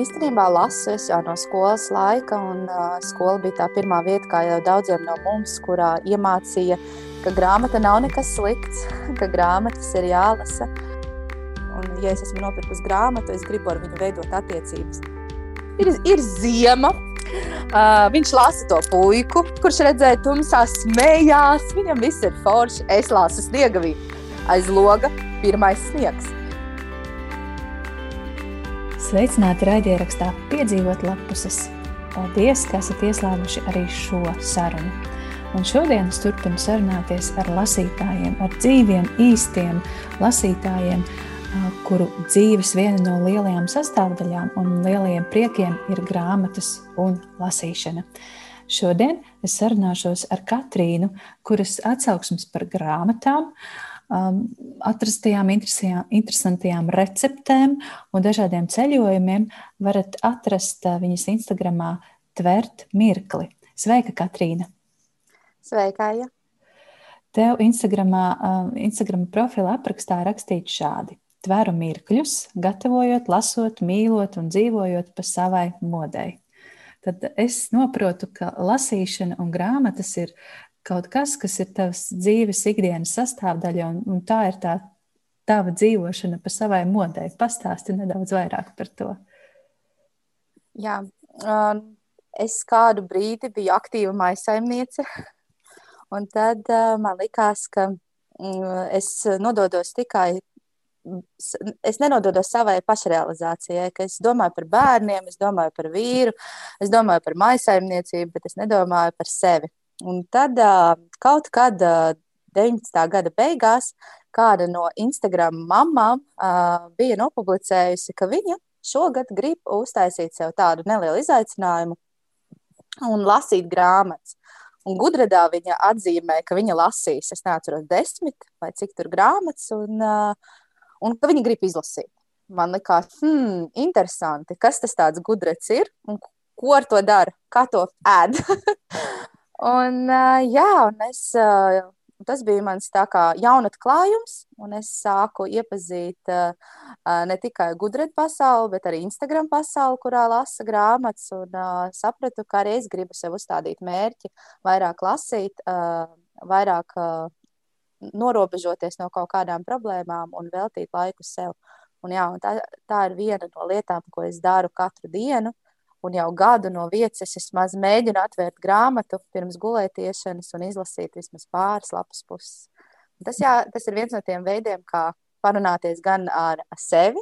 īstenībā lasu es jau no skolas laika, un uh, skola bija tā pirmā vieta, kā jau daudziem no mums, kurā iemācīja, ka grāmata nav nekas slikts, ka grāmatas ir jālasa. Un, ja es esmu nopirkusi grāmatu, es gribu ar viņu veidot attiecības. Ir, ir ziema, Uh, viņš lasa to puiku, kurš redzēja, tumsā smējās. Viņam viss ir forši. Es lasu sniegavī. Aiz loga pirmais sniegs. Sveicināti raidierakstā Piedzīvot lapuses. Paldies, ka esat ieslēguši arī šo sarunu. Un šodien es turpinu sarunāties ar lasītājiem, ar dzīviem, īstiem lasītājiem, kuru dzīves viena no lielajām sastāvdaļām un lielajiem priekiem ir grāmatas un lasīšana. Šodien es sarunāšos ar Katrīnu, kuras atsauksmes par grāmatām, atrastajām interesantajām receptēm un dažādiem ceļojumiem varat atrast viņas Instagramā Tvert Mirkli. Sveika, Katrīna! Sveika! Ja. Tev Instagramā, Instagram profila aprakstā rakstīts šādi tveru mirkļus, gatavojot, lasot, mīlot un dzīvojot pa savai modei. Tad es saprotu, ka lasīšana un grāmatas ir kaut kas, kas ir tavs dzīves ikdienas sastāvdaļa, un, un tā ir tā tava dzīvošana pa savai modei. Pastāsti nedaudz vairāk par to. Jā, um, es kādu brīdi biju aktīva maisaimniece, un tad uh, man likās, ka mm, es nododos tikai es nenododos savai pašrealizācijai, ka es domāju par bērniem, es domāju par vīru, es domāju par maisaimniecību, bet es nedomāju par sevi. Un tad kaut kad 19. gada beigās kāda no Instagram mamām bija nopublicējusi, ka viņa šogad grib uztaisīt sev tādu nelielu izaicinājumu un lasīt grāmatas. Un gudradā viņa atzīmē, ka viņa lasīs, es neatceros, desmit vai cik tur grāmatas. Un, uh, un ka viņi grib izlasīt. Man liekas, hmm, interesanti, kas tas tāds gudrs ir un ko ar to dara, kā to ēd. un, uh, jā, un es, uh, tas bija mans jaunatklājums, un es sāku iepazīt uh, ne tikai gudrēt pasauli, bet arī Instagram pasauli, kurā lasa grāmatas, un uh, sapratu, ka arī es gribu sev uzstādīt mērķi, vairāk lasīt, uh, vairāk uh, norobežoties no kaut kādām problēmām un veltīt laiku sev. Un, jā, un tā, tā ir viena no lietām, ko es daru katru dienu. Un jau gadu no vietas es vismaz mēģinu atvērt grāmatu pirms gulētiešanas un izlasīt vismaz pāris lapas puses. Tas, jā, tas ir viens no tiem veidiem, kā parunāties gan ar sevi,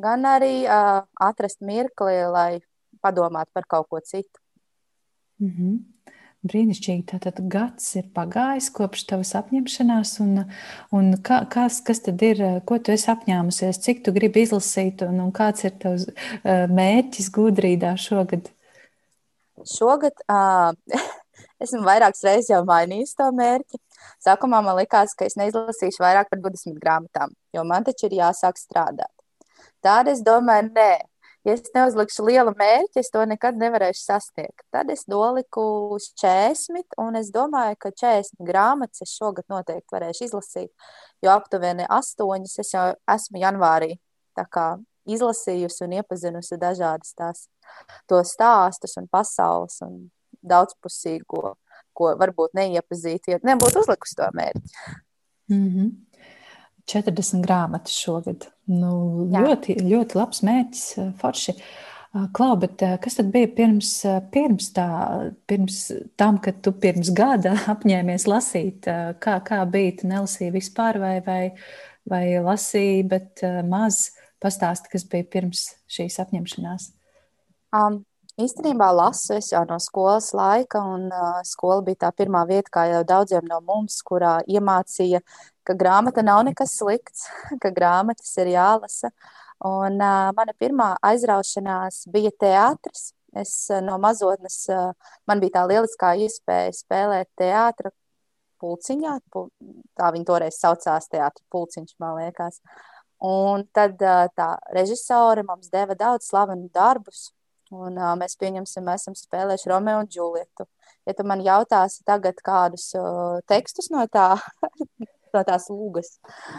gan arī uh, atrast mirkli, lai padomātu par kaut ko citu. Mm -hmm. Brīnišķīgi. Tātad gads ir pagājis kopš tavas apņemšanās, un, un kā, kas, kas tad ir, ko tu esi apņēmusies, cik tu gribi izlasīt, un, un kāds ir tavs mērķis gudrīdā šogad? Šogad uh, esmu vairākas reizes jau mainījis to mērķi. Sākumā man likās, ka es neizlasīšu vairāk par 20 grāmatām, jo man taču ir jāsāk strādāt. Tāda es domāju, nē, ja es neuzlikšu lielu mērķi, es to nekad nevarēšu sasniegt. Tad es noliku uz 40, un es domāju, ka 40 grāmatas es šogad noteikti varēšu izlasīt, jo aptuveni 8 es jau esmu janvārī izlasījusi un iepazinusi dažādas tās stāstus un pasaules un daudzpusīgo, ko varbūt neiepazītu, ja nebūtu uzlikusi to mērķi. Mm -hmm. 40 grāmatas šogad. Nu, Jā. ļoti, ļoti labs mērķis, forši. Klau, bet kas tad bija pirms, pirms, tā, pirms tam, kad tu pirms gada apņēmies lasīt? Kā, kā bija? Tu nelasīji vispār vai, vai, vai lasīji, bet maz pastāsti, kas bija pirms šīs apņemšanās? Um, Īstenībā lasu es jau no skolas laika, un uh, skola bija tā pirmā vieta, kā jau daudziem no mums, kurā iemācīja, ka grāmata nav nekas slikts, ka grāmatas ir jālasa. Un uh, mana pirmā aizraušanās bija teātris. Es uh, no mazotnes, uh, man bija tā lieliskā iespēja spēlēt teātra pulciņā, pul, tā viņi toreiz saucās teātra pulciņš, man liekas. Un tad uh, tā režisore mums deva daudz slavenu darbus, Un, uh, mēs pieņemsim, esam spēlējuši Romeo un Džulietu. Ja tu man jautāsi tagad kādus uh, tekstus no, tā, no tās lūgas,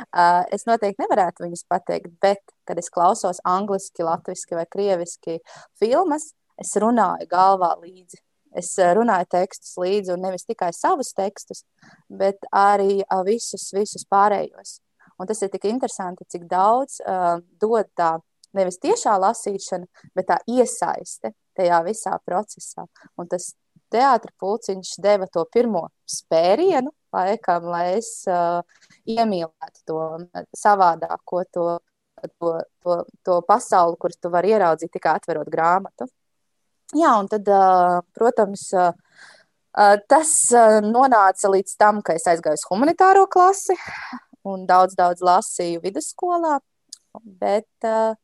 uh, es noteikti nevarētu viņus pateikt, bet kad es klausos angliski, latviešu vai krieviski filmas, es runāju galvā līdzi. Es eh, runāju tekstus līdzi, un nevis tikai savus tekstus, bet arī uh, visus, visus pārējos. Un tas ir tik interesanti, cik daudz uh, dod tā nevis tiešā lasīšana, bet tā iesaiste tajā visā procesā. Un tas teātris pulciņš deva to pirmo spērienu, laikam, lai es uh, iemīlētu to savādāko, to, to, to, to pasauli, kur tu vari ieraudzīt tikai atverot grāmatu. Jā, un tad, uh, protams, uh, tas nonāca līdz tam, ka es aizgāju uz humanitāro klasi un daudz, daudz lasīju vidusskolā. Bet uh,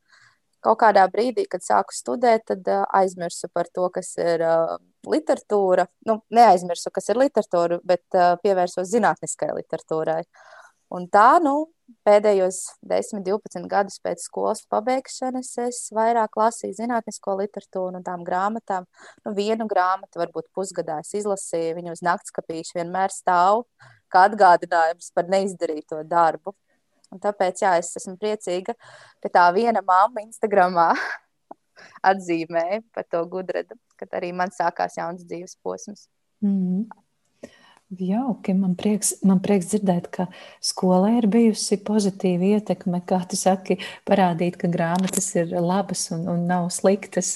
kaut kādā brīdī, kad sāku studēt, tad uh, aizmirsu par to, kas ir uh, literatūra. Nu, neaizmirsu, kas ir literatūra, bet uh, pievērsos zinātniskai literatūrai. Un tā, nu, pēdējos 10, 12 gadus pēc skolas pabeigšanas es vairāk lasīju zinātnisko literatūru un tām grāmatām. Nu, vienu grāmatu, varbūt pusgadā es izlasīju, viņu uz naktskapīšu vienmēr stāv kā atgādinājums par neizdarīto darbu. Un tāpēc jā, es esmu priecīga, ka tā viena mamma Instagramā atzīmēja par to gudrību, kad arī man sākās jauns dzīves posms. Mm -hmm. Jauki, man prieks, man prieks dzirdēt, ka skolai ir bijusi pozitīva ietekme, kā tu saki, parādīt, ka grāmatas ir labas un, un nav sliktas.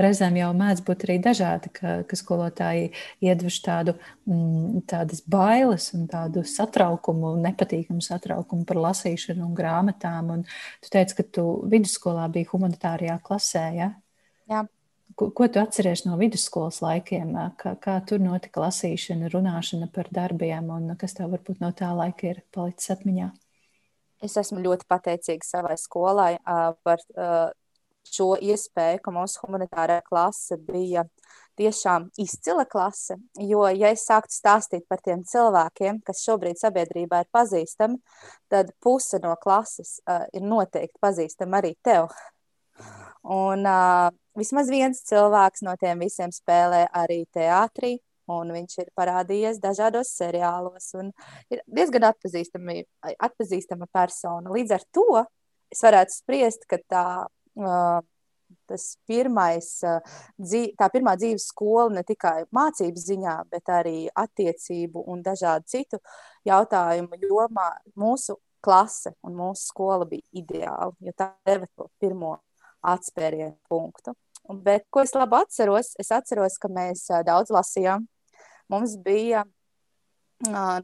Reizēm jau mēdz būt arī dažādi, ka, ka skolotāji iedvež tādu, mm, tādas bailes un tādu satraukumu, nepatīkamu satraukumu par lasīšanu un grāmatām. Un tu teici, ka tu vidusskolā biji humanitārajā klasē, ja? Jā. Ko, ko tu atceries no vidusskolas laikiem? Kā, kā tur notika lasīšana, runāšana par darbiem, un kas tev varbūt no tā laika ir palicis atmiņā? Es esmu ļoti pateicīga savai skolai uh, par uh, šo iespēju, ka mūsu humanitārā klase bija tiešām izcila klase. Jo, ja es sāktu stāstīt par tiem cilvēkiem, kas šobrīd sabiedrībā ir pazīstami, tad puse no klases uh, ir noteikti pazīstama arī tev. Un uh, vismaz viens cilvēks no tiem visiem spēlē arī teātrī, un viņš ir parādījies dažādos seriālos, un ir diezgan atpazīstama persona. Līdz ar to es varētu spriest, ka tā. Uh, tas pirmais, tā pirmā dzīves skola ne tikai mācību ziņā, bet arī attiecību un dažādu citu jautājumu jomā mūsu klase un mūsu skola bija ideāla, jo tā deva to pirmo atspērienu punktu. Bet, ko es labi atceros, es atceros, ka mēs daudz lasījām. Mums bija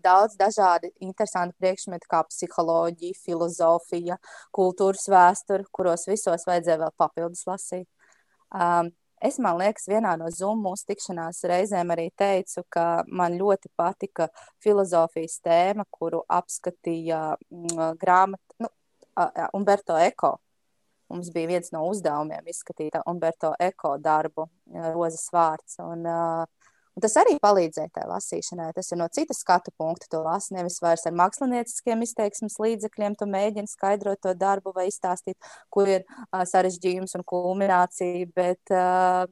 daudz dažādi interesanti priekšmeti, kā psiholoģija, filozofija, kultūras vēsture, kuros visos vajadzēja vēl papildus lasīt. Um, es, man liekas, vienā no Zoom mūsu tikšanās reizēm arī teicu, ka man ļoti patika filozofijas tēma, kuru apskatīja grāmata nu, Umberto Eko mums bija viens no uzdevumiem izskatīt Umberto Eko darbu, Rozes vārds. Un, uh, Un tas arī palīdzēja tajā lasīšanai. Tas ir no citas skatu punkta. To lasi nevis vairs ar mākslinieciskiem izteiksmes līdzekļiem. Tu mēģini skaidrot to darbu vai izstāstīt, kur ir uh, sarežģījums un kulminācija, bet uh,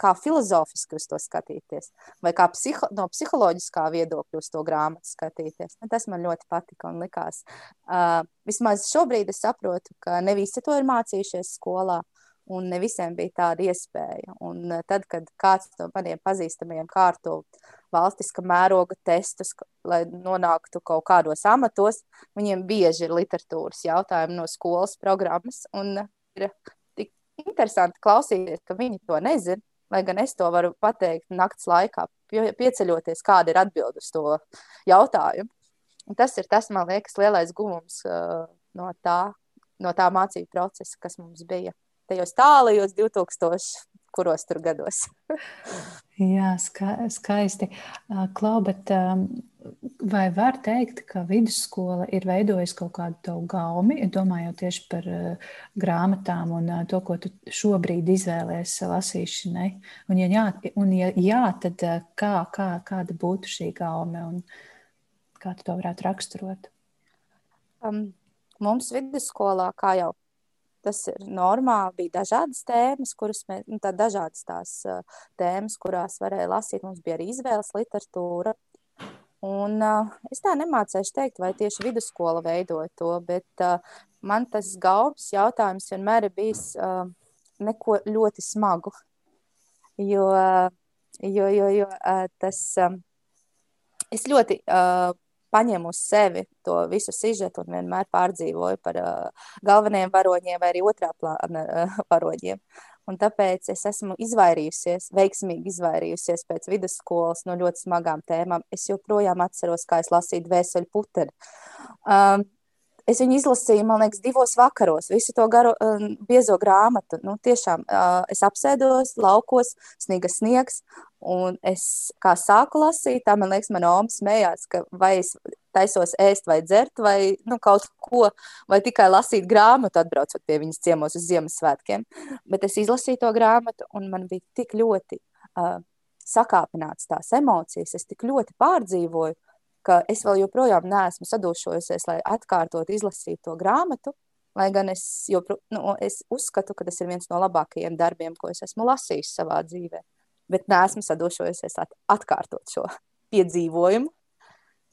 kā filozofiski uz to skatīties, vai kā psiho, no psiholoģiskā viedokļa uz to grāmatu skatīties. Nu, tas man ļoti patika un likās. Uh, vismaz šobrīd es saprotu, ka ne visi to ir mācījušies skolā. Un ne visiem bija tāda iespēja. Un eh, tad, kad kāds no maniem pazīstamiem kārto valstiska mēroga testus, lai nonāktu kaut kādos amatos, viņiem bieži ir literatūras jautājumi no skolas programmas. Un ir tik interesanti klausīties, ka viņi to nezina. Lai gan es to varu pateikt naktas laikā, pieceļoties, kāda ir atbilde uz to jautājumu. Un tas ir tas, man liekas, lielais guvums uh, no, tā, no tā mācību procesa, kas mums bija tajos tālajos 2000. kuros tur gados. Jā, ska, skaisti. Klau, bet vai var teikt, ka vidusskola ir veidojusi kaut kādu tavu gaumi, domājot tieši par grāmatām un to, ko tu šobrīd izvēlējies lasīšanai? Un, ja jā, un ja jā, tad kā, kā, kāda būtu šī gaume un kā tu to varētu raksturot? Um, mums vidusskolā, kā jau Tas ir normāli. Bija dažādas tēmas, kuras mēs, nu, tā dažādas tās tēmas, kurās varēja lasīt. Mums bija arī izvēles literatūra. Un, uh, es tā nemācīšu teikt, vai tieši vidusskola veidoja to, bet uh, man tas gaubs jautājums vienmēr ir bijis uh, neko ļoti smagu. Jo, jo, jo, jo uh, tas, um, es ļoti uh, paņemu uz sevi to visu sižetu un vienmēr pārdzīvoju par uh, galvenajiem varoņiem vai arī otrā plāna uh, varoņiem. Un tāpēc es esmu izvairījusies, veiksmīgi izvairījusies pēc vidusskolas no ļoti smagām tēmām. Es joprojām atceros, kā es lasīju dvēseli puteri. Um, Es viņu izlasīju, man liekas, divos vakaros, visu to garo, uh, biezo grāmatu. Nu, tiešām uh, es apsēdos laukos, sniega sniegs, un es kā sāku lasīt, tā man liekas, mana oma smējās, ka vai es taisos ēst vai dzert, vai nu, kaut ko, vai tikai lasīt grāmatu, atbraucot pie viņas ciemos uz Ziemassvētkiem. Bet es izlasīju to grāmatu, un man bija tik ļoti uh, sakāpināts tās emocijas, es tik ļoti pārdzīvoju, ka es vēl joprojām neesmu sadūšojusies, lai atkārtot izlasīt to grāmatu. Lai gan es, jopro, nu, es uzskatu, ka tas ir viens no labākajiem darbiem, ko es esmu lasījis savā dzīvē. Bet neesmu sadūšojusies, lai atkārtot šo piedzīvojumu.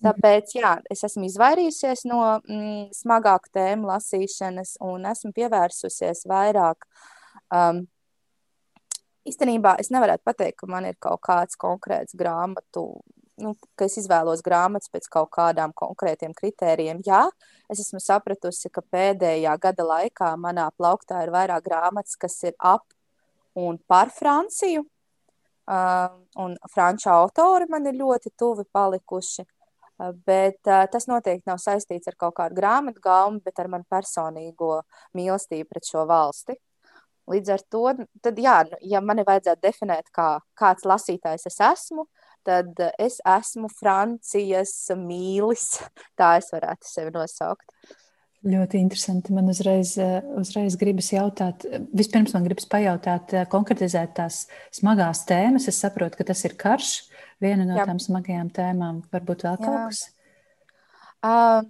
Tāpēc jā, es esmu izvairījusies no mm, smagāku tēmu lasīšanas un esmu pievērsusies vairāk. Um, īstenībā es nevaru pateikt, ka man ir kaut kāds konkrēts grāmatu nu, ka es izvēlos grāmatas pēc kaut kādām konkrētiem kritērijiem. Jā, es esmu sapratusi, ka pēdējā gada laikā manā plauktā ir vairāk grāmatas, kas ir ap un par Franciju. Uh, un franču autori man ir ļoti tuvi palikuši. Uh, bet uh, tas noteikti nav saistīts ar kaut kādu grāmatu gaumu, bet ar manu personīgo mīlestību pret šo valsti. Līdz ar to, tad, jā, nu, ja man ir vajadzētu definēt, kā, kāds lasītājs es esmu, tad es esmu Francijas mīlis. Tā es varētu sevi nosaukt. Ļoti interesanti. Man uzreiz, uzreiz gribas jautāt, vispirms man gribas pajautāt, konkretizēt tās smagās tēmas. Es saprotu, ka tas ir karš, viena no Jā. tām smagajām tēmām. Varbūt vēl kaut Jā. kas? Uh,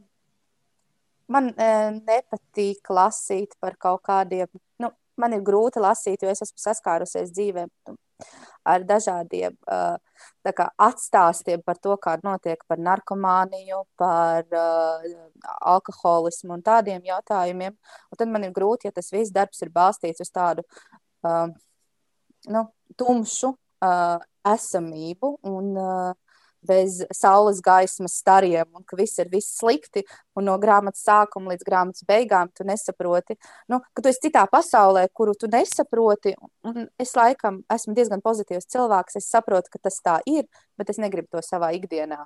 man uh, nepatīk lasīt par kaut kādiem, nu, man ir grūti lasīt, jo es esmu saskārusies dzīvē ar dažādiem kā, atstāstiem par to, kā notiek par narkomāniju, par uh, alkoholismu un tādiem jautājumiem. Un tad man ir grūti, ja tas viss darbs ir balstīts uz tādu uh, nu, tumšu uh, esamību un uh, bez saules gaismas stariem, un ka viss ir viss slikti, un no grāmatas sākuma līdz grāmatas beigām tu nesaproti, nu, ka tu esi citā pasaulē, kuru tu nesaproti. Es laikam esmu diezgan pozitīvs cilvēks, es saprotu, ka tas tā ir, bet es negribu to savā ikdienā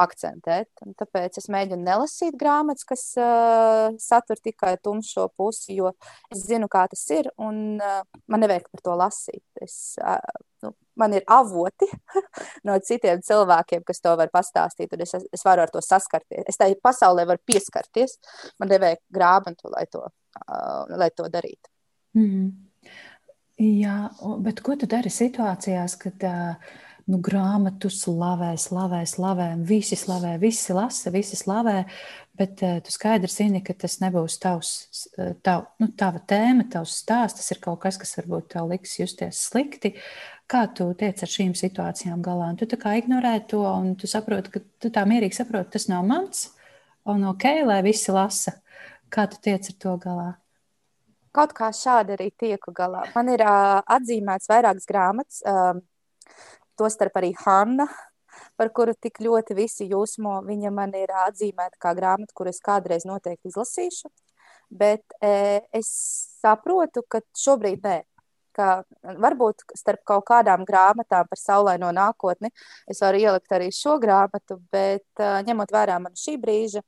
akcentēt. Un tāpēc es mēģinu nelasīt grāmatas, kas uh, satur tikai tumšo pusi, jo es zinu, kā tas ir, un uh, man nevajag par to lasīt. Es, uh, nu, man ir avoti no citiem cilvēkiem, kas to var pastāstīt, un es, es varu ar to saskarties. Es tai pasaulē varu pieskarties. Man nevajag grāmatu, lai to, uh, lai to darītu. Mm -hmm. Jā, bet ko tu dari situācijās, kad uh, nu, grāmatu slavē, slavē, slavē, visi slavē, visi lasa, visi slavē, bet uh, tu skaidri zini, ka tas nebūs tavs, tav, nu, tava tēma, tavs stāsts, tas ir kaut kas, kas varbūt tev liks justies slikti, Kā tu tiec ar šīm situācijām galā? Un tu tā kā ignorē to, un tu saproti, ka tu tā mierīgi saproti, tas nav mans, un ok, lai visi lasa. Kā tu tiec ar to galā? Kaut kā šādi arī tieku galā. Man ir uh, atzīmēts vairākas grāmatas, uh, tostarp arī Hanna, par kuru tik ļoti visi jūsmo. Viņa man ir atzīmēta kā grāmata, kuras kādreiz noteikti izlasīšu. Bet e, es saprotu, ka šobrīd nē ka varbūt starp kaut kādām grāmatām par saulaino nākotni es varu ielikt arī šo grāmatu, bet ņemot vērā manu šī brīža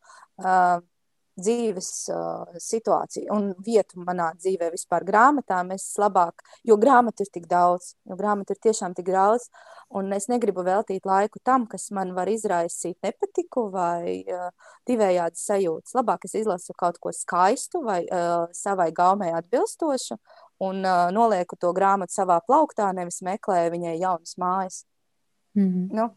dzīves uh, situāciju un vietu manā dzīvē, vispār grāmatām, es labāk, jo grāmatu ir tik daudz, jo grāmatu ir tiešām tik daudz, un es negribu veltīt laiku tam, kas man var izraisīt nepatiku vai uh, divējādi sajūtas. Labāk es izlasu kaut ko skaistu vai uh, savai gaumē atbilstošu, un uh, nolieku to grāmatu savā plauktā, nevis meklēju viņai jaunas mājas. Mm -hmm. nu,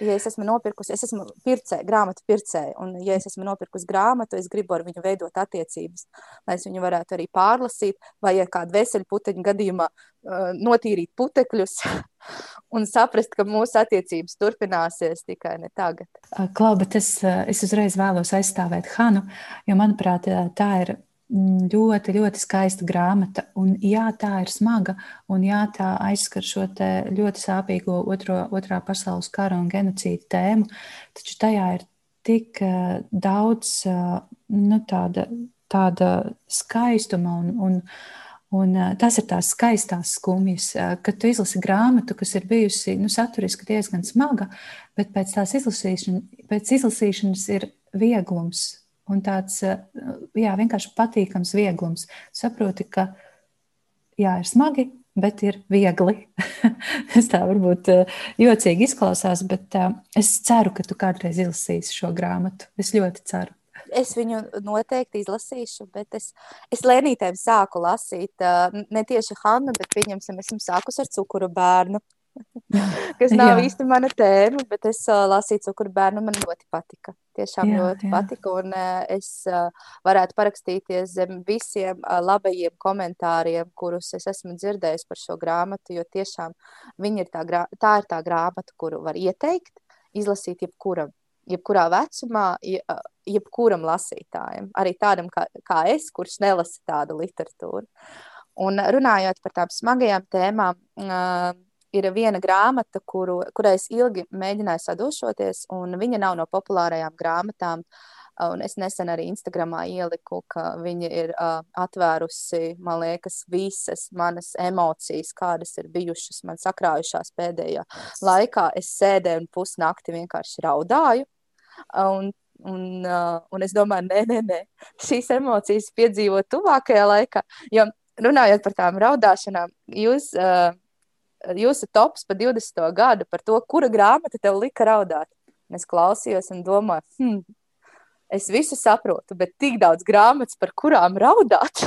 ja es esmu nopirkusi, es esmu pircēja, grāmatu pircēja, un ja es esmu nopirkusi grāmatu, es gribu ar viņu veidot attiecības, lai es viņu varētu arī pārlasīt, vai ja kāda veseļu puteņa gadījumā uh, notīrīt putekļus un saprast, ka mūsu attiecības turpināsies tikai ne tagad. Klau, bet es, es uzreiz vēlos aizstāvēt Hanu, jo manuprāt, tā ir ļoti, ļoti skaista grāmata. Un, jā, tā ir smaga, un jā, tā aizskar šo ļoti sāpīgo otro, otrā pasaules kara un genocīdu tēmu, taču tajā ir tik uh, daudz uh, nu, tāda, tāda skaistuma un, un, Un, uh, tas ir tās skaistās skumjas, kad tu izlasi grāmatu, kas ir bijusi nu, saturiski diezgan smaga, bet pēc tās izlasīšanas, pēc izlasīšanas ir vieglums un tāds uh, jā, vienkārši patīkams vieglums. Saproti, ka jā, ir smagi, bet ir viegli. Tas tā varbūt jocīgi izklausās, bet es ceru, ka tu kādreiz izlasīsi šo grāmatu. Es ļoti ceru es viņu noteikti izlasīšu, bet es, es lēnītēm sāku lasīt ne tieši Hannu, bet pieņemsim, esmu sākus ar cukuru bērnu. kas nav jā. īsti mana tēma, bet es uh, lasīju cukuru bērnu. Man ļoti patika. Tiešām jā, ļoti jā. patika. Un uh, es uh, varētu parakstīties zem visiem uh, labajiem komentāriem, kurus es esmu dzirdējis par šo grāmatu. Jo tiešām ir tā, grā... tā ir tā grāmata, kuru var ieteikt, izlasīt jebkuram jebkurā vecumā, jebkuram lasītājam, arī tādam kā, kā es, kurš nelasa tādu literatūru. Un runājot par tādām smagajām tēmām, uh, ir viena grāmata, kuru, kurai es ilgi mēģināju sadošoties, un viņa nav no populārajām grāmatām. Un es nesen arī Instagramā ieliku, ka viņa ir uh, atvērusi, man liekas, visas manas emocijas, kādas ir bijušas man sakrājušās pēdējā laikā. Es sēdēju un pusnakti vienkārši raudāju. Un Un, uh, un es domāju, nē, nē, nē, šīs emocijas piedzīvot tuvākajā laikā. Jo runājot par tām raudāšanām, jūs, uh, jūsu tops pa 20. gadu par to, kura grāmata tev lika raudāt. Un es klausījos un domāju, hmm, es visu saprotu, bet tik daudz grāmatas, par kurām raudāt,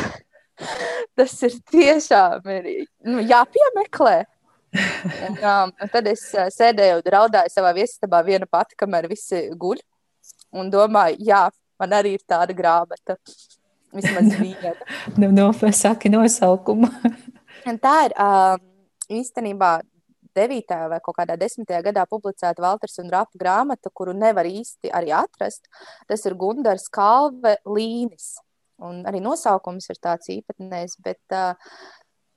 tas ir tiešām ir, nu, jāpiemeklē. Un, um, tad es uh, sēdēju un raudāju savā viesistabā viena pati, kamēr visi guļ un domāju, jā, man arī ir tāda grāmata. Vismaz viena. nu, no, saki nosaukumu. tā ir um, īstenībā 9. vai kaut kādā 10. gadā publicēta Walters un Rapa grāmata, kuru nevar īsti arī atrast. Tas ir Gundars Kalve Līnis. Un arī nosaukums ir tāds īpatnējs, bet uh,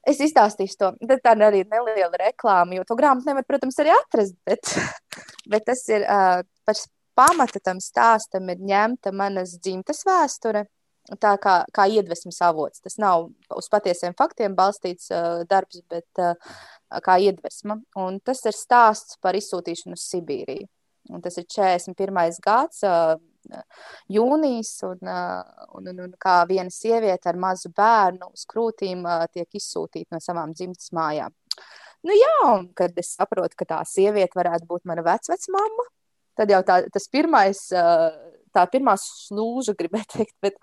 es izstāstīšu to. Tad tā arī ir neliela reklāma, jo to grāmatu nevar, protams, arī atrast. Bet, bet tas ir uh, par pamata tam stāstam ir ņemta manas dzimtas vēsture. Tā kā, kā iedvesmas avots. Tas nav uz patiesiem faktiem balstīts uh, darbs, bet uh, kā iedvesma. Un tas ir stāsts par izsūtīšanu uz Sibīriju. Un tas ir 41. gads, uh, jūnijas, un, uh, un, un, un kā viena sieviete ar mazu bērnu uz krūtīm uh, tiek izsūtīta no savām dzimtas mājām. Nu, jā, un kad es saprotu, ka tā sieviete varētu būt mana vecmāma, tad jau tā, tas pirmais. Tā pirmā slūža, gribēju teikt, bet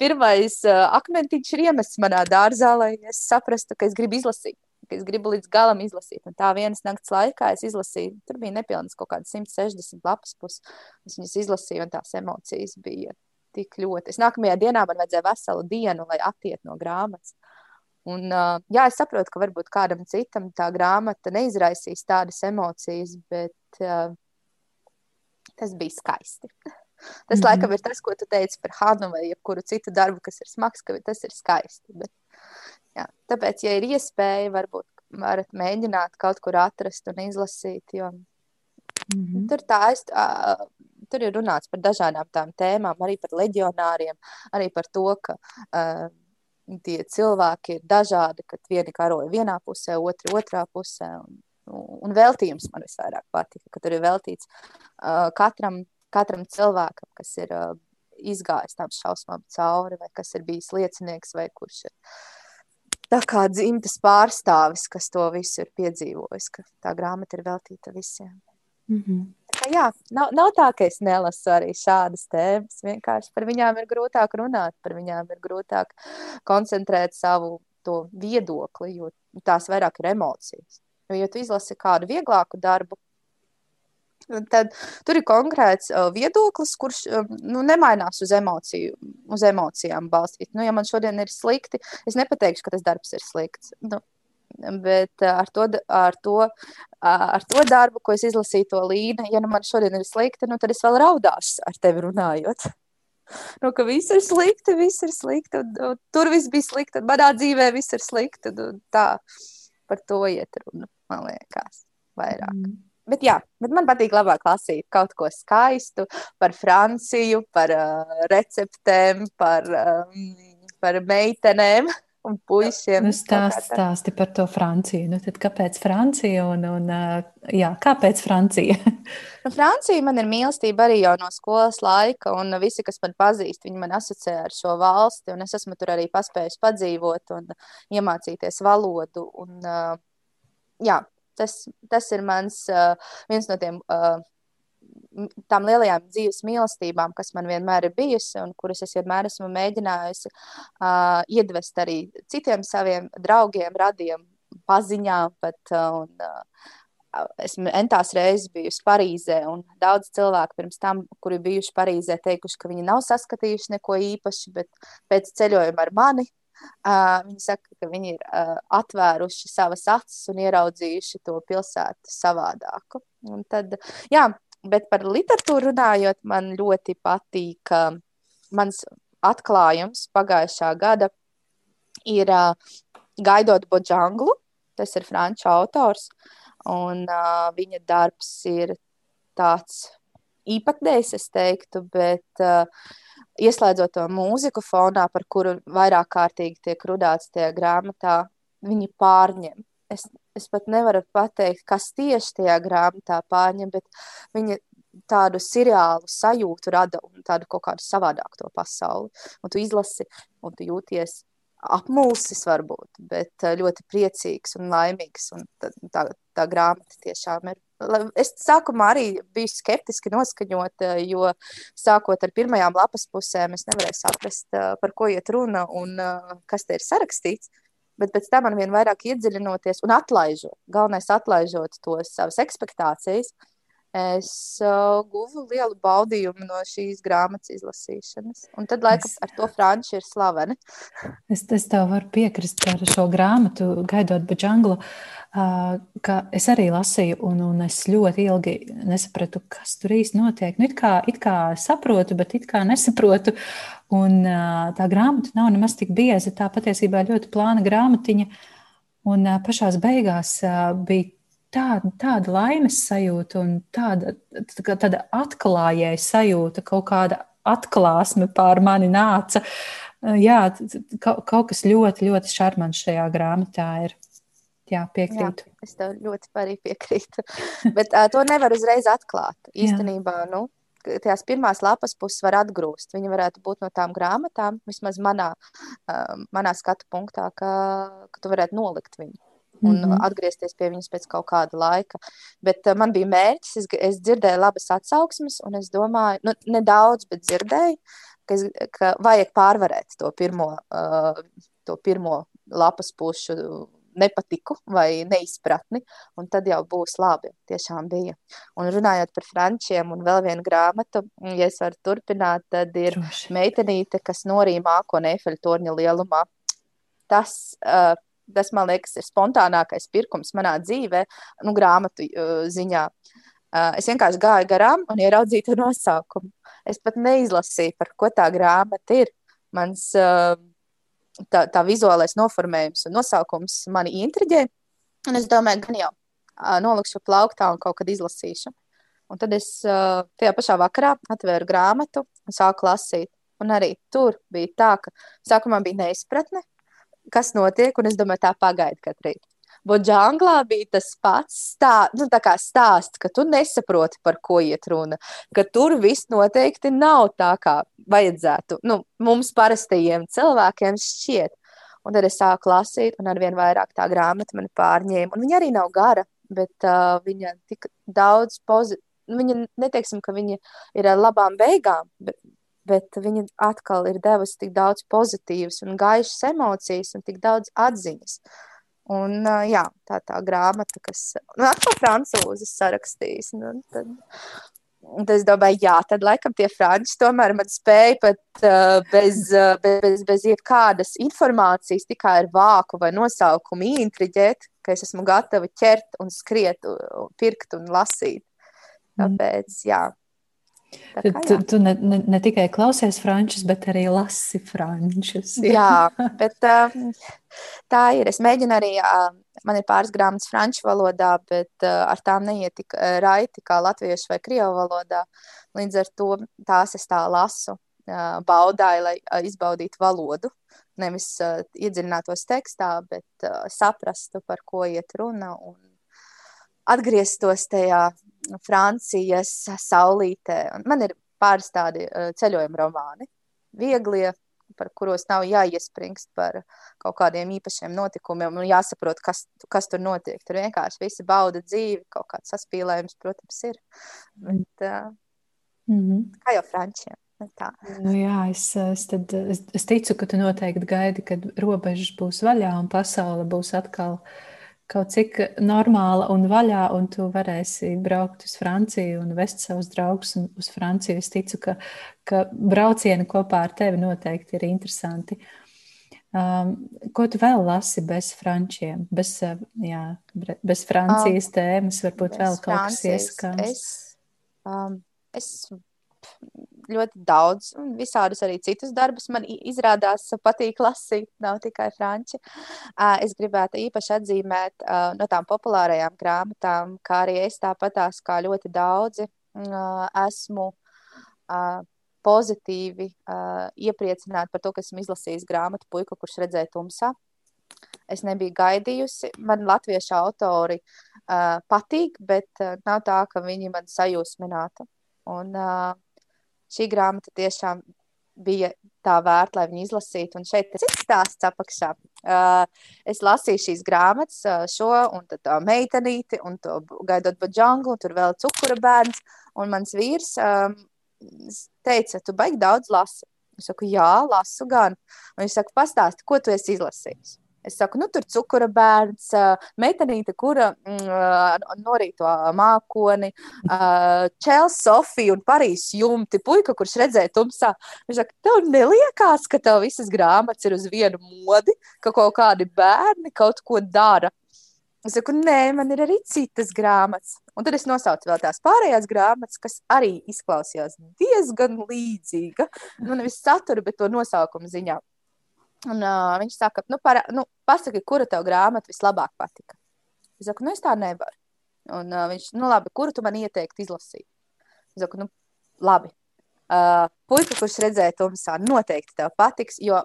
pirmais akmentiņš ir iemests manā dārzā, lai es saprastu, ka es gribu izlasīt, es gribu līdz galam izlasīt. Un tā vienas nakts laikā es izlasīju, tur bija nepilnas kaut kādas 160 lapas puses. Es viņas izlasīju, un tās emocijas bija tik ļoti. Es nākamajā dienā man vajadzēja veselu dienu, lai attiet no grāmatas. Un, uh, jā, es saprotu, ka varbūt kādam citam tā grāmata neizraisīs tādas emocijas, bet uh, tas bija skaisti. Tas, mm laikam, ir tas, ko tu teici par Hanu vai jebkuru citu darbu, kas ir smags, ka tas ir skaisti. Bet, jā, tāpēc, ja ir iespēja, varbūt varat mēģināt kaut kur atrast un izlasīt, jo mm -hmm. tur, tā, uh, tur ir runāts par dažādām tām tēmām, arī par leģionāriem, arī par to, ka uh, tie cilvēki ir dažādi, kad vieni karoja vienā pusē, otri otrā pusē. Un, un veltījums man visvairāk patika, ka tur ir veltīts uh, katram, katram cilvēkam, kas ir uh, izgājis tam šausmām cauri, vai kas ir bijis liecinieks, vai kurš ir tā kā dzimtas pārstāvis, kas to visu ir piedzīvojis, ka tā grāmata ir veltīta visiem. Mm -hmm. Tā, jā, nav, nav tā, ka es nelasu arī šādas tēmas. Vienkārši par viņām ir grūtāk runāt, par viņām ir grūtāk koncentrēt savu viedokli, jo tās vairāk ir emocijas. Jo, ja tu izlasi kādu vieglāku darbu, tad tur ir konkrēts uh, viedoklis, kurš uh, nu, nemainās uz, emociju, uz emocijām balstīts. Nu, ja man šodien ir slikti, es nepateikšu, ka tas darbs ir slikts. Nu, bet ar to, ar, to, ar to darbu, ko es izlasīju, to līniju, ja nu man šodien ir slikti, nu, tad es vēl raudāšu ar tevi runājot. nu, ka viss ir slikti, viss ir slikti, un, un tur viss bija slikti, un manā dzīvē viss ir slikti, un, un tā par to iet runa, man liekas, vairāk. Mm. Bet, jā, bet man patīk labāk lasīt kaut ko skaistu par Franciju, par uh, receptēm, par, um, par meitenēm un puišiem. Nu, stāsti, stāsti par to Franciju. Nu, tad kāpēc Francija un, un jā, kāpēc Francija? nu, Francija man ir mīlestība arī jau no skolas laika, un visi, kas man pazīst, viņi man asociē ar šo valsti, es esmu tur arī paspējis padzīvot un iemācīties valodu. Un, jā, tas, tas ir mans viens no tiem tām lielajām dzīves mīlestībām, kas man vienmēr ir bijusi un kuras es vienmēr esmu mēģinājusi uh, iedvest arī citiem saviem draugiem, radiem, paziņām. Pat, uh, un, uh, esmu entās reizes bijusi Parīzē, un daudz cilvēku pirms tam, kuri bijuši Parīzē, teikuši, ka viņi nav saskatījuši neko īpaši, bet pēc ceļojuma ar mani Uh, viņi saka, ka viņi ir uh, atvēruši savas acis un ieraudzījuši to pilsētu savādāku. Un tad, jā, Bet par literatūru runājot, man ļoti patīk uh, mans atklājums pagājušā gada ir uh, Gaidot Boģanglu. Tas ir franču autors, un uh, viņa darbs ir tāds īpatnējs, es teiktu, bet uh, ieslēdzot to mūziku fonā, par kuru vairāk kārtīgi tiek runāts tajā grāmatā, viņi pārņem es, es pat nevaru pateikt, kas tieši tajā grāmatā pārņem, bet viņa tādu seriālu sajūtu rada un tādu kaut kādu savādāku to pasauli. Un tu izlasi, un tu jūties apmulsis varbūt, bet eh, ļoti priecīgs un laimīgs. Un tā, tā, grāmata tiešām ir. Es sākumā arī biju skeptiski noskaņota, jo sākot ar pirmajām lapas pusēm, es nevarēju saprast, eh, par ko iet runa un eh, kas te ir sarakstīts bet pēc tam man vien vairāk iedziļinoties un atlaižot, galvenais atlaižot tos savas expectācijas, es uh, guvu lielu baudījumu no šīs grāmatas izlasīšanas. Un tad, laikam, es... ar to franči ir slaveni. es, es tev varu piekrist par šo grāmatu, gaidot Baģanglu. Uh, ka es arī lasīju, un, un es ļoti ilgi nesapratu, kas tur īsti notiek. Nu, it, kā, it kā saprotu, bet it kā nesaprotu. Un, uh, tā grāmata nav nemaz tik bieza. Tā patiesībā ļoti plāna grāmatiņa. Un uh, pašā beigās uh, bija tāda, tāda laimes sajūta un tāda, tāda atklājēja sajūta, kaut kāda atklāsme pār mani nāca. Jā, kaut kas ļoti, ļoti šarmants šajā grāmatā ir. Jā, piekrītu. Jā, es tev ļoti arī piekrītu. Bet uh, to nevar uzreiz atklāt. Īstenībā, Jā. nu, tās pirmās lapas puses var atgrūst. Viņa varētu būt no tām grāmatām, vismaz manā, uh, manā skatu punktā, ka, ka tu varētu nolikt viņu. Un mm -hmm. atgriezties pie viņas pēc kaut kāda laika. Bet uh, man bija mērķis, es, es dzirdēju labas atsauksmes, un es domāju, nu, nedaudz, bet dzirdēju, ka, es, ka vajag pārvarēt to pirmo, uh, to pirmo lapas pušu nepatiku vai neizpratni, un tad jau būs labi. Tiešām bija. Un runājot par frančiem un vēl vienu grāmatu, ja es varu turpināt, tad ir Droši. meitenīte, kas norīja mākoni Eifeļa torņa lielumā. Tas, uh, tas, man liekas, ir spontānākais pirkums manā dzīvē, nu, grāmatu uh, ziņā. Uh, es vienkārši gāju garām un ieraudzīju to nosaukumu. Es pat neizlasīju, par ko tā grāmata ir. Mans uh, tā, tā vizuālais noformējums un nosaukums mani intriģē. Un es domāju, gan jau uh, nolikšu plauktā un kaut kad izlasīšu. Un tad es uh, tajā pašā vakarā atvēru grāmatu un sāku lasīt. Un arī tur bija tā, ka sākumā bija neizpratne, kas notiek, un es domāju, tā pagaida katru rītu. Boģanglā bija tas pats stā, nu, stāsts, ka tu nesaproti, par ko iet runa. Ka tur viss noteikti nav tā, kā vajadzētu. Nu, mums parastajiem cilvēkiem šķiet. Un tad es sāku lasīt, un ar vien vairāk tā grāmata man pārņēma. Un viņa arī nav gara, bet uh, viņa tik daudz pozitīvu. Nu, viņa neteiksim, ka viņa ir ar labām beigām, bet, bet viņa atkal ir devusi tik daudz pozitīvas un gaišas emocijas un tik daudz atziņas. Un, jā, tā tā grāmata, kas nu, atkal francūzis sarakstījis. Nu, tad, tad es domāju, jā, tad laikam tie franči tomēr man spēja pat uh, bez, uh, bez, bez, bez jebkādas informācijas, tikai ar vāku vai nosaukumu intriģēt, ka es esmu gatava ķert un skriet, un pirkt un lasīt. Tāpēc, jā. Kā, tu, tu ne, ne, ne tikai klausies frančus, bet arī lasi frančus. Jā, jā bet uh, tā ir. Es mēģinu arī, uh, man ir pāris grāmatas franču valodā, bet uh, ar tām neiet tik uh, raiti kā latviešu vai krievu valodā. Līdz ar to tās es tā lasu, uh, baudāju, lai izbaudītu valodu. Nevis iedziļinātos tekstā, bet saprastu, par ko iet runa un atgrieztos tajā Francijas saulītē. Un man ir pāris tādi uh, ceļojuma romāni, vieglie, par kuros nav jāiespringst par kaut kādiem īpašiem notikumiem un jāsaprot, kas, kas tur notiek. Tur vienkārši visi bauda dzīvi, kaut kāds saspīlējums, protams, ir. Bet, uh, mm -hmm. Kā jau frančiem. Tā. Nu, jā, es, es, tad, es, es ticu, ka tu noteikti gaidi, kad robežas būs vaļā un pasaule būs atkal uh, kaut cik normāla un vaļā, un tu varēsi braukt uz Franciju un vest savus draugus uz Franciju. Es ticu, ka, ka braucieni kopā ar tevi noteikti ir interesanti. Um, ko tu vēl lasi bez frančiem, bez, jā, bez Francijas um, tēmas? Varbūt vēl kaut kas ieskats. Es, um, es ļoti daudz, un visādus arī citus darbus man izrādās patīk lasīt, nav tikai franči. Es gribētu īpaši atzīmēt no tām populārajām grāmatām, kā arī es tāpatās kā ļoti daudzi esmu pozitīvi iepriecināti par to, ka esmu izlasījis grāmatu puiku, kurš redzēja tumsā. Es nebiju gaidījusi. Man latviešu autori uh, patīk, bet uh, nav tā, ka viņi man sajūsminātu. Un, uh, šī grāmata tiešām bija tā vērta, lai viņu izlasītu. Un šeit ir cits stāsts apakšā. Uh, es lasīju šīs grāmatas, uh, šo un tā meitenīti, un to gaidot baģangu, un tur vēl cukura bērns. Un mans vīrs um, teica, tu baigi daudz lasi. Es saku, jā, lasu gan. Un viņš saka, pastāsti, ko tu esi izlasījis. Es saku, nu, tur cukura bērns, meitenīte, kura mm, norīto mākoni, Čēlis, Sofija un Parīzes jumti, puika, kurš redzēja tumsā. Viņš saka, tev neliekās, ka tev visas grāmatas ir uz vienu modi, ka kaut kādi bērni kaut ko dara. Es saku, nē, man ir arī citas grāmatas. Un tad es nosaucu vēl tās pārējās grāmatas, kas arī izklausījās diezgan līdzīga. Nu, nevis satura, bet to nosaukumu ziņā. Un, uh, viņš saka, nu, para, nu, pasaki, kura tev grāmata vislabāk patika. Es saku, nu, es tā nevaru. Un uh, viņš, nu, labi, kuru tu man ieteiktu izlasīt? Es saku, nu, labi. Uh, puika, kurš redzēja tumsā, noteikti tev patiks, jo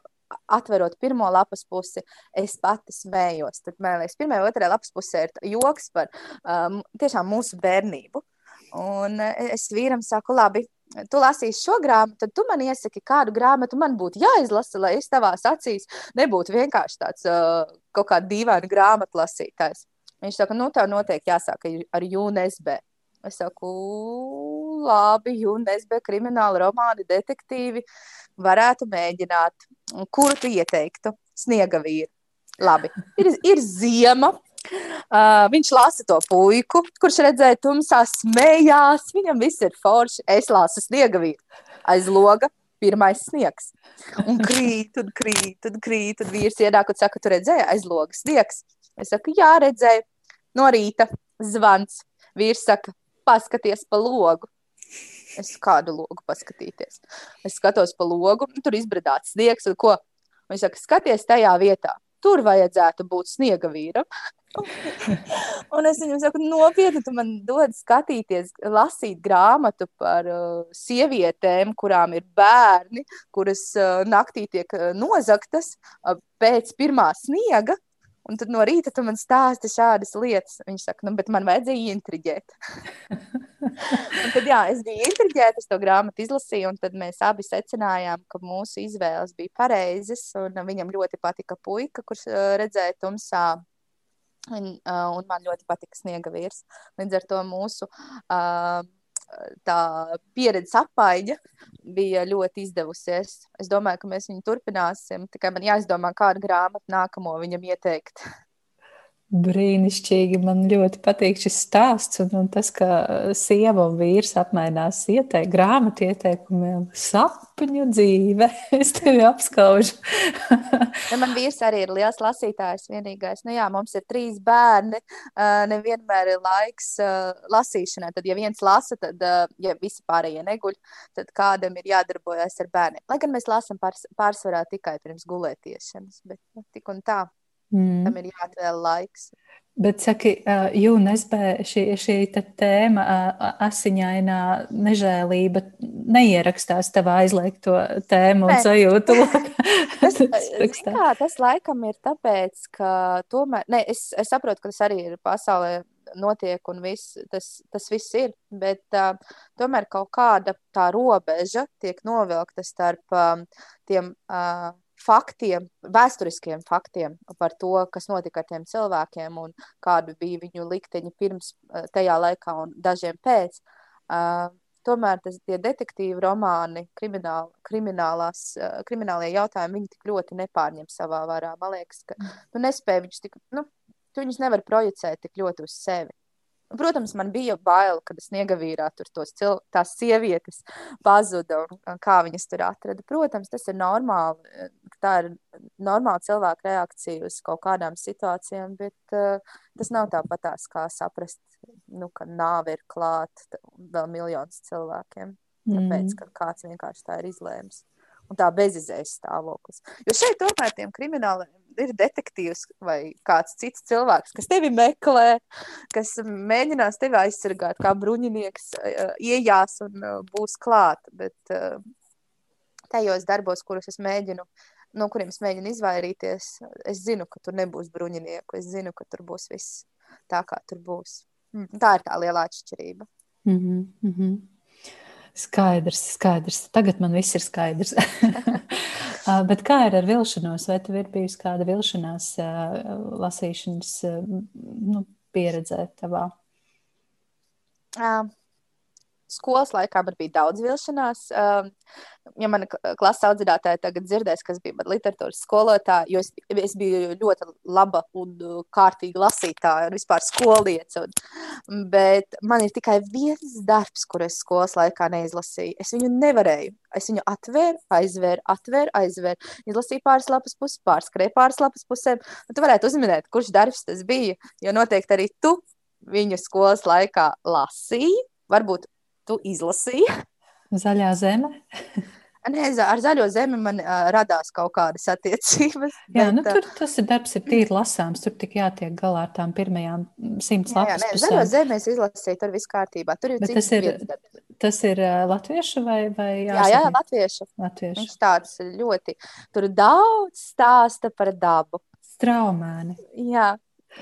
atverot pirmo lapas pusi, es pati smējos. Tad, man liekas, pirmā un otrā lapas pusē ir joks par um, tiešām mūsu bērnību. Un es vīram saku, labi, tu lasīsi šo grāmatu, tad tu man iesaki, kādu grāmatu man būtu jāizlasa, lai es tavās acīs nebūtu vienkārši tāds uh, kaut kāda dīvaina grāmatu lasītājs. Viņš saka, nu, tev noteikti jāsāk ar UNSB. Es saku, labi, UNSB krimināla romāni, detektīvi varētu mēģināt. Kuru tu ieteiktu? Sniega vīru. Labi, ir, ir ziema, Uh, viņš lasa to puiku, kurš redzēja tumsā, smējās. Viņam viss ir forši. Es lasu sniega vīru aiz loga. Pirmais sniegs. Un krīt, un krīt, un krīt. Un vīrs ienāk un saka, tu redzēji aiz loga sniegs. Es saku, jā, redzēju. No rīta zvans. Vīrs saka, paskaties pa logu. Es kādu logu paskatīties. Es skatos pa logu, tur izbradāts sniegs, ko? Viņš saka, skaties tajā vietā. Tur vajadzētu būt sniega vīram. un es viņam saku, nopietni, tu man dod skatīties, lasīt grāmatu par uh, sievietēm, kurām ir bērni, kuras uh, naktī tiek uh, nozaktas uh, pēc pirmā sniega. Un tad no rīta tu man stāsti šādas lietas. Viņš saka, nu, bet man vajadzēja intriģēt. un tad, jā, es biju intriģēta, es to grāmatu izlasīju, un tad mēs abi secinājām, ka mūsu izvēles bija pareizas. Viņam ļoti patika puika, kurš redzēja tumsā Un, uh, un man ļoti patika sniega vīrs. Līdz ar to mūsu uh, tā pieredzes apmaiņa bija ļoti izdevusies. Es domāju, ka mēs viņu turpināsim. Tikai man jāizdomā, kādu grāmatu nākamo viņam ieteikt. Brīnišķīgi. Man ļoti patīk šis stāsts. Un, un tas, ka sieva un vīrs apmainās ieteik, grāmatu ieteikumiem, sapņu dzīve. Es tevi apskaužu. ja man vīrs arī ir liels lasītājs. Vienīgais, nu jā, mums ir trīs bērni. Nevienmēr ir laiks lasīšanai. Tad, ja viens lasa, tad, ja visi pārējie neguļ, tad kādam ir jādarbojas ar bērniem. Lai gan mēs lasām pārs, pārsvarā tikai pirms gulētiešanas, bet nu, tik un tā. Mm. Tam ir jāatvēl laiks. Bet, saki, UNSB šī, šī tēma, asiņainā nežēlība, neierakstās tavā aizliegto tēmu un sajūtu. tas, kā, tas laikam ir tāpēc, ka tomēr, ne, es, es saprotu, ka tas arī ir pasaulē notiek un viss, tas, tas viss ir, bet uh, tomēr kaut kāda tā robeža tiek novilkta starp um, tiem. Uh, faktiem, vēsturiskiem faktiem par to, kas notika ar tiem cilvēkiem un kāda bija viņu likteņi pirms eh, tajā laikā un dažiem pēc. Uh, tomēr tas, tie detektīvi romāni, krimināl, kriminālās, uh, kriminālie jautājumi, viņi tik ļoti nepārņem savā varā. Man liekas, ka tu nespēji viņus tik, nu, tu viņus nevar projicēt tik ļoti uz sevi. Protams, man bija bail, kad es negavīrā tur tos cil... tās sievietes pazuda un kā viņas tur atrada. Protams, tas ir normāli. Tā ir normāla cilvēka reakcija uz kaut kādām situācijām, bet uh, tas nav tāpatās kā saprast, nu, ka nāve ir klāta vēl miljonus cilvēkiem. Tāpēc, mm. ka kāds vienkārši tā ir izlēms. Un tā bezizējas stāvoklis. Jo šeit tomēr tiem krimināliem ir detektīvs vai kāds cits cilvēks, kas tevi meklē, kas mēģinās tevi aizsargāt, kā bruņinieks iejās un būs klāt. Bet tajos darbos, kurus es mēģinu, no kuriem es mēģinu izvairīties, es zinu, ka tur nebūs bruņinieku, es zinu, ka tur būs viss tā, kā tur būs. Mm, tā ir tā lielā atšķirība. Mm -hmm, mm -hmm. Skaidrs, skaidrs. Tagad man viss ir skaidrs. Bet kā ir ar vilšanos? Vai tev ir bijusi kāda vilšanās lasīšanas nu, pieredzē tavā? Skolas laikā man bija daudz vilšanās. Um, ja mana klases audzinātāja tagad dzirdēs, kas bija mana literatūras skolotāja, jo es, es biju ļoti laba un uh, kārtīga lasītāja un vispār skolieca. Un, bet man ir tikai viens darbs, kur es skolas laikā neizlasīju. Es viņu nevarēju. Es viņu atvēru, aizvēru, atvēru, aizvēru. Izlasīju pāris lapas puses, pārskrēju pāris lapas pusēm. Tu varētu uzminēt, kurš darbs tas bija, jo noteikti arī tu viņu skolas laikā lasīji. Varbūt tu izlasīji? Zaļā zeme. Nē, ar zaļo zemi man uh, radās kaut kādas attiecības. Jā, bet, nu, tur tas ir darbs, ir tīri lasāms. Tur tik jātiek galā ar tām pirmajām simts lapas. Jā, nē, zaļo zemi es izlasīju, tur viss kārtībā. Tur ir bet tas ir, tas ir uh, latviešu vai, vai jā, jā, jā, latviešu. latviešu. Viņš tāds ļoti, tur daudz stāsta par dabu. Straumēni. Jā,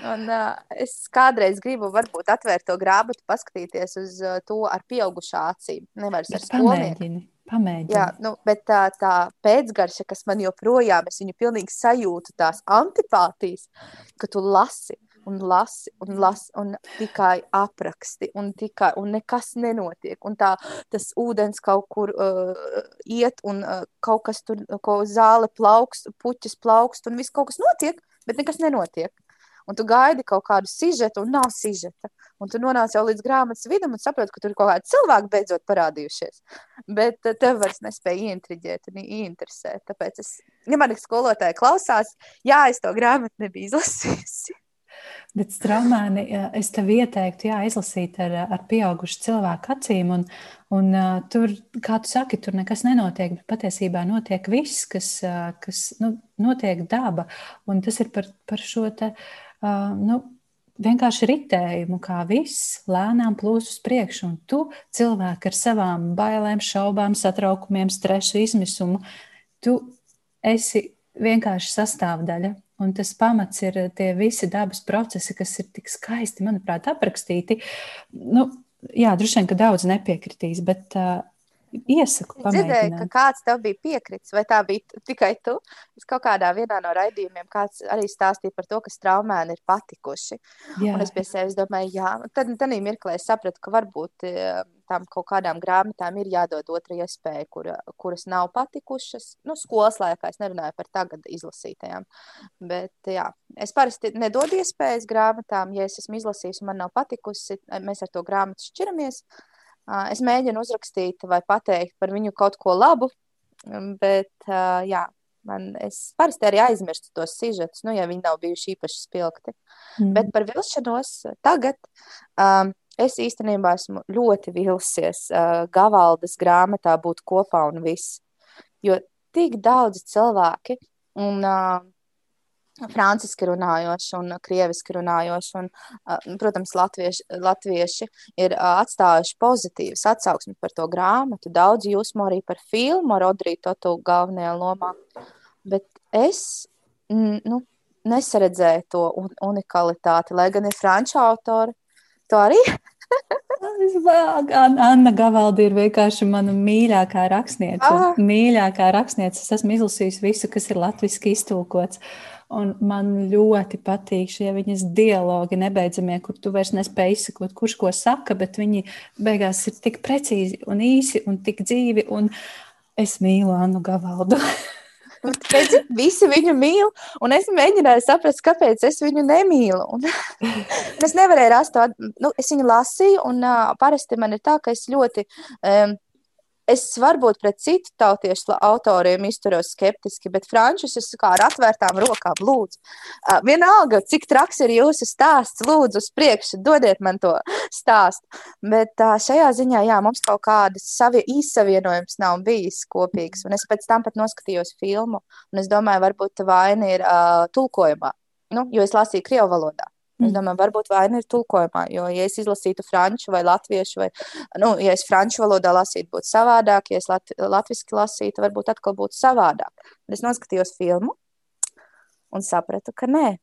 Un, uh, es kādreiz gribu, varbūt, atvērt to grāmatu, paskatīties uz uh, to ar pieaugušā acīm. Nevis ar skolnieku. Pamēģini. Jā, nu, bet tā, tā pēcgarša, kas man joprojām, es viņu pilnīgi sajūtu, tās antipātijas, ka tu lasi un lasi un lasi un tikai apraksti un, tikai, un nekas nenotiek. Un tā, tas ūdens kaut kur uh, iet un uh, kaut kas tur, ko zāle plaukst, puķis plaukst un viss kaut kas notiek, bet nekas nenotiek un tu gaidi kaut kādu sižetu, un nav sižeta. Un tu nonāc jau līdz grāmatas vidum un saproti, ka tur ir kaut kādi cilvēki beidzot parādījušies. Bet eh, tev vairs nespēja ieintriģēt un ieinteresēt. Tāpēc es, ja man skolotāji klausās, jā, es to grāmatu nebiju izlasījusi. Bet straumēni es tev ieteiktu, jā, izlasīt ar, ar pieaugušu cilvēku acīm. Un, un uh, tur, kā tu saki, tur nekas nenotiek, bet patiesībā notiek viss, kas, uh, kas nu, notiek daba. Un tas ir par, par šo te, uh, nu, vienkārši ritējumu, kā viss lēnām plūst uz priekšu. Un tu, cilvēki ar savām bailēm, šaubām, satraukumiem, stresu, izmisumu, tu esi vienkārši sastāvdaļa Un tas pamats ir tie visi dabas procesi, kas ir tik skaisti, manuprāt, aprakstīti. Nu, jā, droši vien, ka daudz nepiekritīs, bet uh, iesaku. Es dzirdēju, ka kāds tev bija piekritis, vai tā bija tikai tu. Es kaut kādā vienā no raidījumiem kāds arī stāstīja par to, ka straumēni ir patikuši. Jā. Un es pie sevis domāju, jā, tad, tad mirklī es sapratu, ka varbūt tam kaut kādām grāmatām ir jādod otra iespēja, kur, kuras nav patikušas. Nu, skolas laikā es nerunāju par tagad izlasītajām. Bet, jā, es parasti nedodu iespējas grāmatām, ja es esmu izlasījis un man nav patikusi, mēs ar to grāmatu šķiramies. Es mēģinu uzrakstīt vai pateikt par viņu kaut ko labu, bet jā, Man, es parasti arī aizmirstu tos sižetus, nu, ja viņi nav bijuši īpaši spilgti. Mm. Bet par vilšanos tagad um, es īstenībā esmu ļoti vilsies uh, Gavaldas grāmatā būt kopā un viss. Jo tik daudzi cilvēki, un uh, franciski runājoši un krieviski runājoši, un, uh, protams, latvieši, latvieši ir uh, atstājuši pozitīvas atsauksmes par to grāmatu. Daudz jūsmu arī par filmu ar Odriju Totu galvenajā lomā. Bet es nu, nesaredzēju to un unikalitāti, lai gan ir franču autori. To arī Anna Gavaldi ir vienkārši mana mīļākā rakstniece. Ah. Mīļākā rakstniece. Es esmu izlasījusi visu, kas ir latviešu iztulkots. Un man ļoti patīk šie viņas dialogi, nebeidzamie, kur tu vairs nespēji izsakot, kurš ko saka, bet viņi beigās ir tik precīzi un īsi un tik dzīvi. Un es mīlu Annu Gavaldu. Redzi, visi viņu mīl, un es mēģināju saprast, kāpēc es viņu nemīlu. Un, es nevarēju rast to, nu, es viņu lasīju, un uh, parasti man ir tā, ka es ļoti um, es varbūt pret citu tautiešu autoriem izturos skeptiski, bet frančus es kā ar atvērtām rokām lūdzu. Uh, vienalga, cik traks ir jūsu stāsts, lūdzu, uz priekšu, dodiet man to stāstu. Bet uh, šajā ziņā, jā, mums kaut kādas savi īsavienojums nav bijis kopīgs, un es pēc tam pat noskatījos filmu, un es domāju, varbūt vaina ir uh, tulkojumā, nu, jo es lasīju Krievu valodā. Es mm. domāju, varbūt vaina ir tulkojumā, jo, ja es izlasītu franču vai latviešu, vai, nu, ja es franču valodā lasītu, būtu savādāk, ja es lat latviski lasītu, varbūt atkal būtu savādāk. Bet es noskatījos filmu un sapratu, ka nē,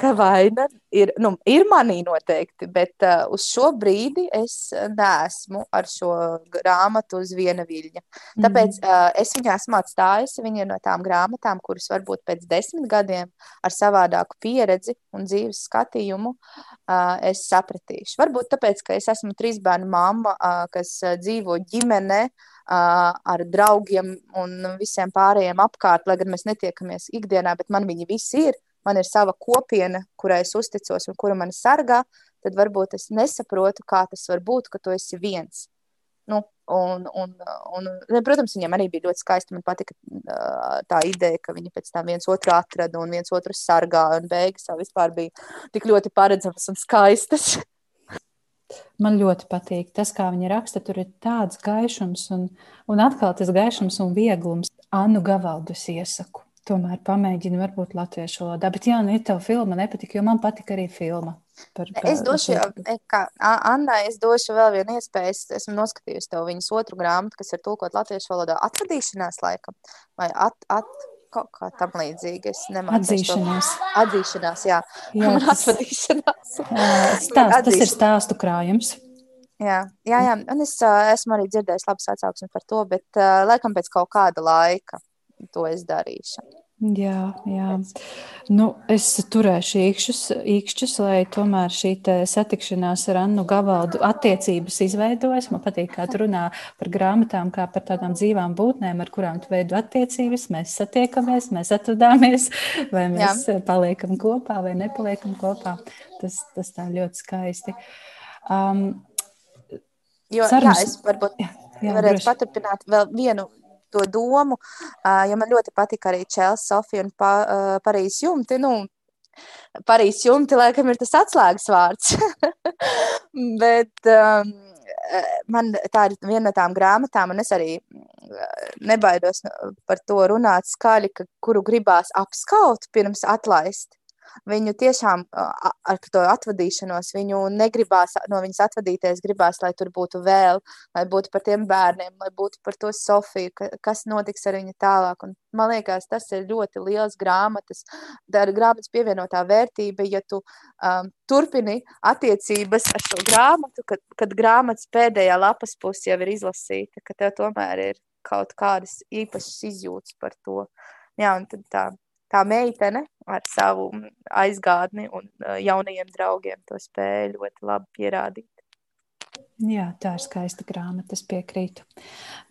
ka vaina ir, nu, ir manī noteikti, bet uh, uz šo brīdi es neesmu ar šo grāmatu uz viena viļņa. Tāpēc mm. uh, es viņu esmu atstājusi. Viņa ir no tām grāmatām, kuras varbūt pēc desmit gadiem ar savādāku pieredzi un dzīves skatījumu uh, es sapratīšu. Varbūt tāpēc, ka es esmu trīs bērnu mamma, uh, kas dzīvo ģimenē. Uh, ar draugiem un visiem pārējiem apkārt, lai gan mēs netiekamies ikdienā, bet man viņi visi ir man ir sava kopiena, kurai es uzticos un kura mani sargā, tad varbūt es nesaprotu, kā tas var būt, ka tu esi viens. Nu, un, un, un, protams, viņam arī bija ļoti skaisti. Man patika tā ideja, ka viņi pēc tam viens otru atrada un viens otru sargā. Un beigas jau vispār bija tik ļoti paredzamas un skaistas. Man ļoti patīk tas, kā viņa raksta. Tur ir tāds gaišums, un, un atkal tas gaišums un vieglums. Annu Gavaldus iesaku tomēr pamēģini varbūt latviešu valodā. Bet, jā, nu, ja tev filma nepatika, jo man patika arī filma. Par, par, es došu, par... kā Anna, es došu vēl vienu iespēju. Es esmu noskatījusi tev viņas otru grāmatu, kas ir tulkot latviešu valodā. Atvadīšanās laikam, vai at, at, kaut kā tam līdzīga. Atzīšanās. To. Atzīšanās, jā. jā tas, atvadīšanās. Stāst, tas ir stāstu krājums. Jā, jā, jā. un es uh, esmu arī dzirdējis labas atsauksmes par to, bet uh, laikam pēc kaut kāda laika to es darīšu. Jā, jā. Nu, es turēšu īkšķus, īkšķus, lai tomēr šī satikšanās ar Annu Gavaldu attiecības izveidojas. Man patīk, kā tu runā par grāmatām, kā par tādām dzīvām būtnēm, ar kurām tu veido attiecības. Mēs satiekamies, mēs atvadāmies, vai mēs jā. paliekam kopā vai nepaliekam kopā. Tas, tas tā ļoti skaisti. Um, jo, sarunas... jā, es varbūt jā, jā, varētu droši. paturpināt vēl vienu to domu, jo man ļoti patika arī Čels, Sofija un pa, Parīzes jumti. Nu, Parīzes jumti, laikam, ir tas atslēgas vārds. Bet um, man tā ir viena no tām grāmatām, un es arī nebaidos par to runāt skaļi, ka, kuru gribās apskaut pirms atlaist viņu tiešām ar to atvadīšanos, viņu negribās no viņas atvadīties, gribās, lai tur būtu vēl, lai būtu par tiem bērniem, lai būtu par to Sofiju, ka, kas notiks ar viņu tālāk. Un, man liekas, tas ir ļoti liels grāmatas, ir grāmatas pievienotā vērtība, ja tu um, turpini attiecības ar šo grāmatu, kad, kad grāmatas pēdējā lapas puse jau ir izlasīta, ka tev tomēr ir kaut kādas īpašas izjūtas par to. Jā, un tad tā tā meitene ar savu aizgādni un jaunajiem draugiem to spēja ļoti labi pierādīt. Jā, tā ir skaista grāmata, es piekrītu.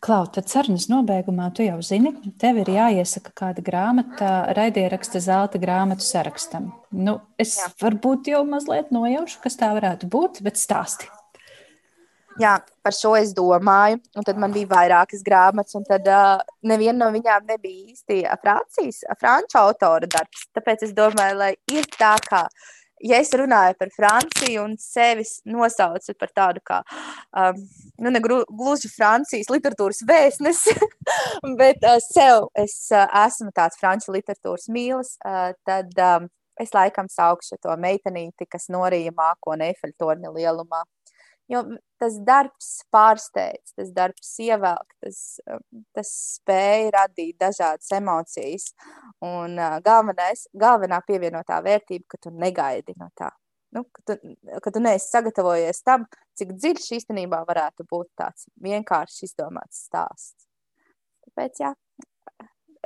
Klau, tad sarunas nobeigumā tu jau zini, tev ir jāiesaka kāda grāmata raidieraksta zelta grāmatu sarakstam. Nu, es Jā. varbūt jau mazliet nojaušu, kas tā varētu būt, bet stāsti. Jā, par šo es domāju. Un tad man bija vairākas grāmatas, un tad uh, neviena no viņām nebija īsti Francijas, franču autora darbs. Tāpēc es domāju, lai ir tā, kā, ja es runāju par Franciju un sevi nosaucu par tādu kā, um, nu, ne gluži Francijas literatūras vēstnesi, bet uh, sev es uh, esmu tāds franču literatūras mīlis, uh, tad um, es laikam saukšu to meitenīti, kas norīja mākoni Eifeļtorņa lielumā. Jo tas darbs pārsteidz, tas darbs ievelk, tas, um, tas spēja radīt dažādas emocijas. Un uh, galvenais, galvenā pievienotā vērtība, ka tu negaidi no tā. Nu, ka, tu, ka tu neesi sagatavojies tam, cik dziļš īstenībā varētu būt tāds vienkārši izdomāts stāsts. Tāpēc, jā,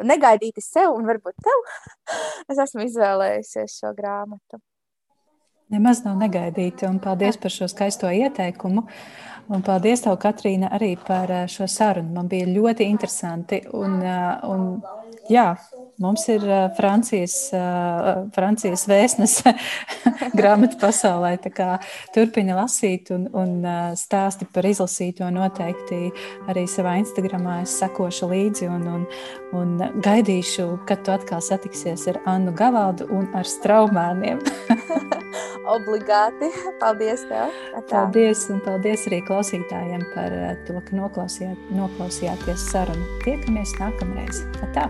negaidīti sev un varbūt tev, es esmu izvēlējusies šo grāmatu. Nemaz nav negaidīti, un paldies par šo skaisto ieteikumu. Un paldies, tev, Katrīna, arī par eh, šo sarunu. Man bija ļoti interesanti. Un, eh, un, jā, mums ir eh, Francijas, Francijas vēstnese grāmatu pasaulē. Turpini lasīt un, un stāsti par izlasīto noteikti arī savā Instagramā. Es sekošu līdzi un, un, un gaidīšu, kad tu atkal satiksies ar Annu Gavaldu un ar straumēniem. Obligāti. Paldies tev. Tā. Paldies, un paldies arī klausītājiem par to, ka noklausījāt, noklausījāties sarunu. Tiekamies nākamreiz. Tā.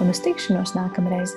un uz tikšanos nākamreiz!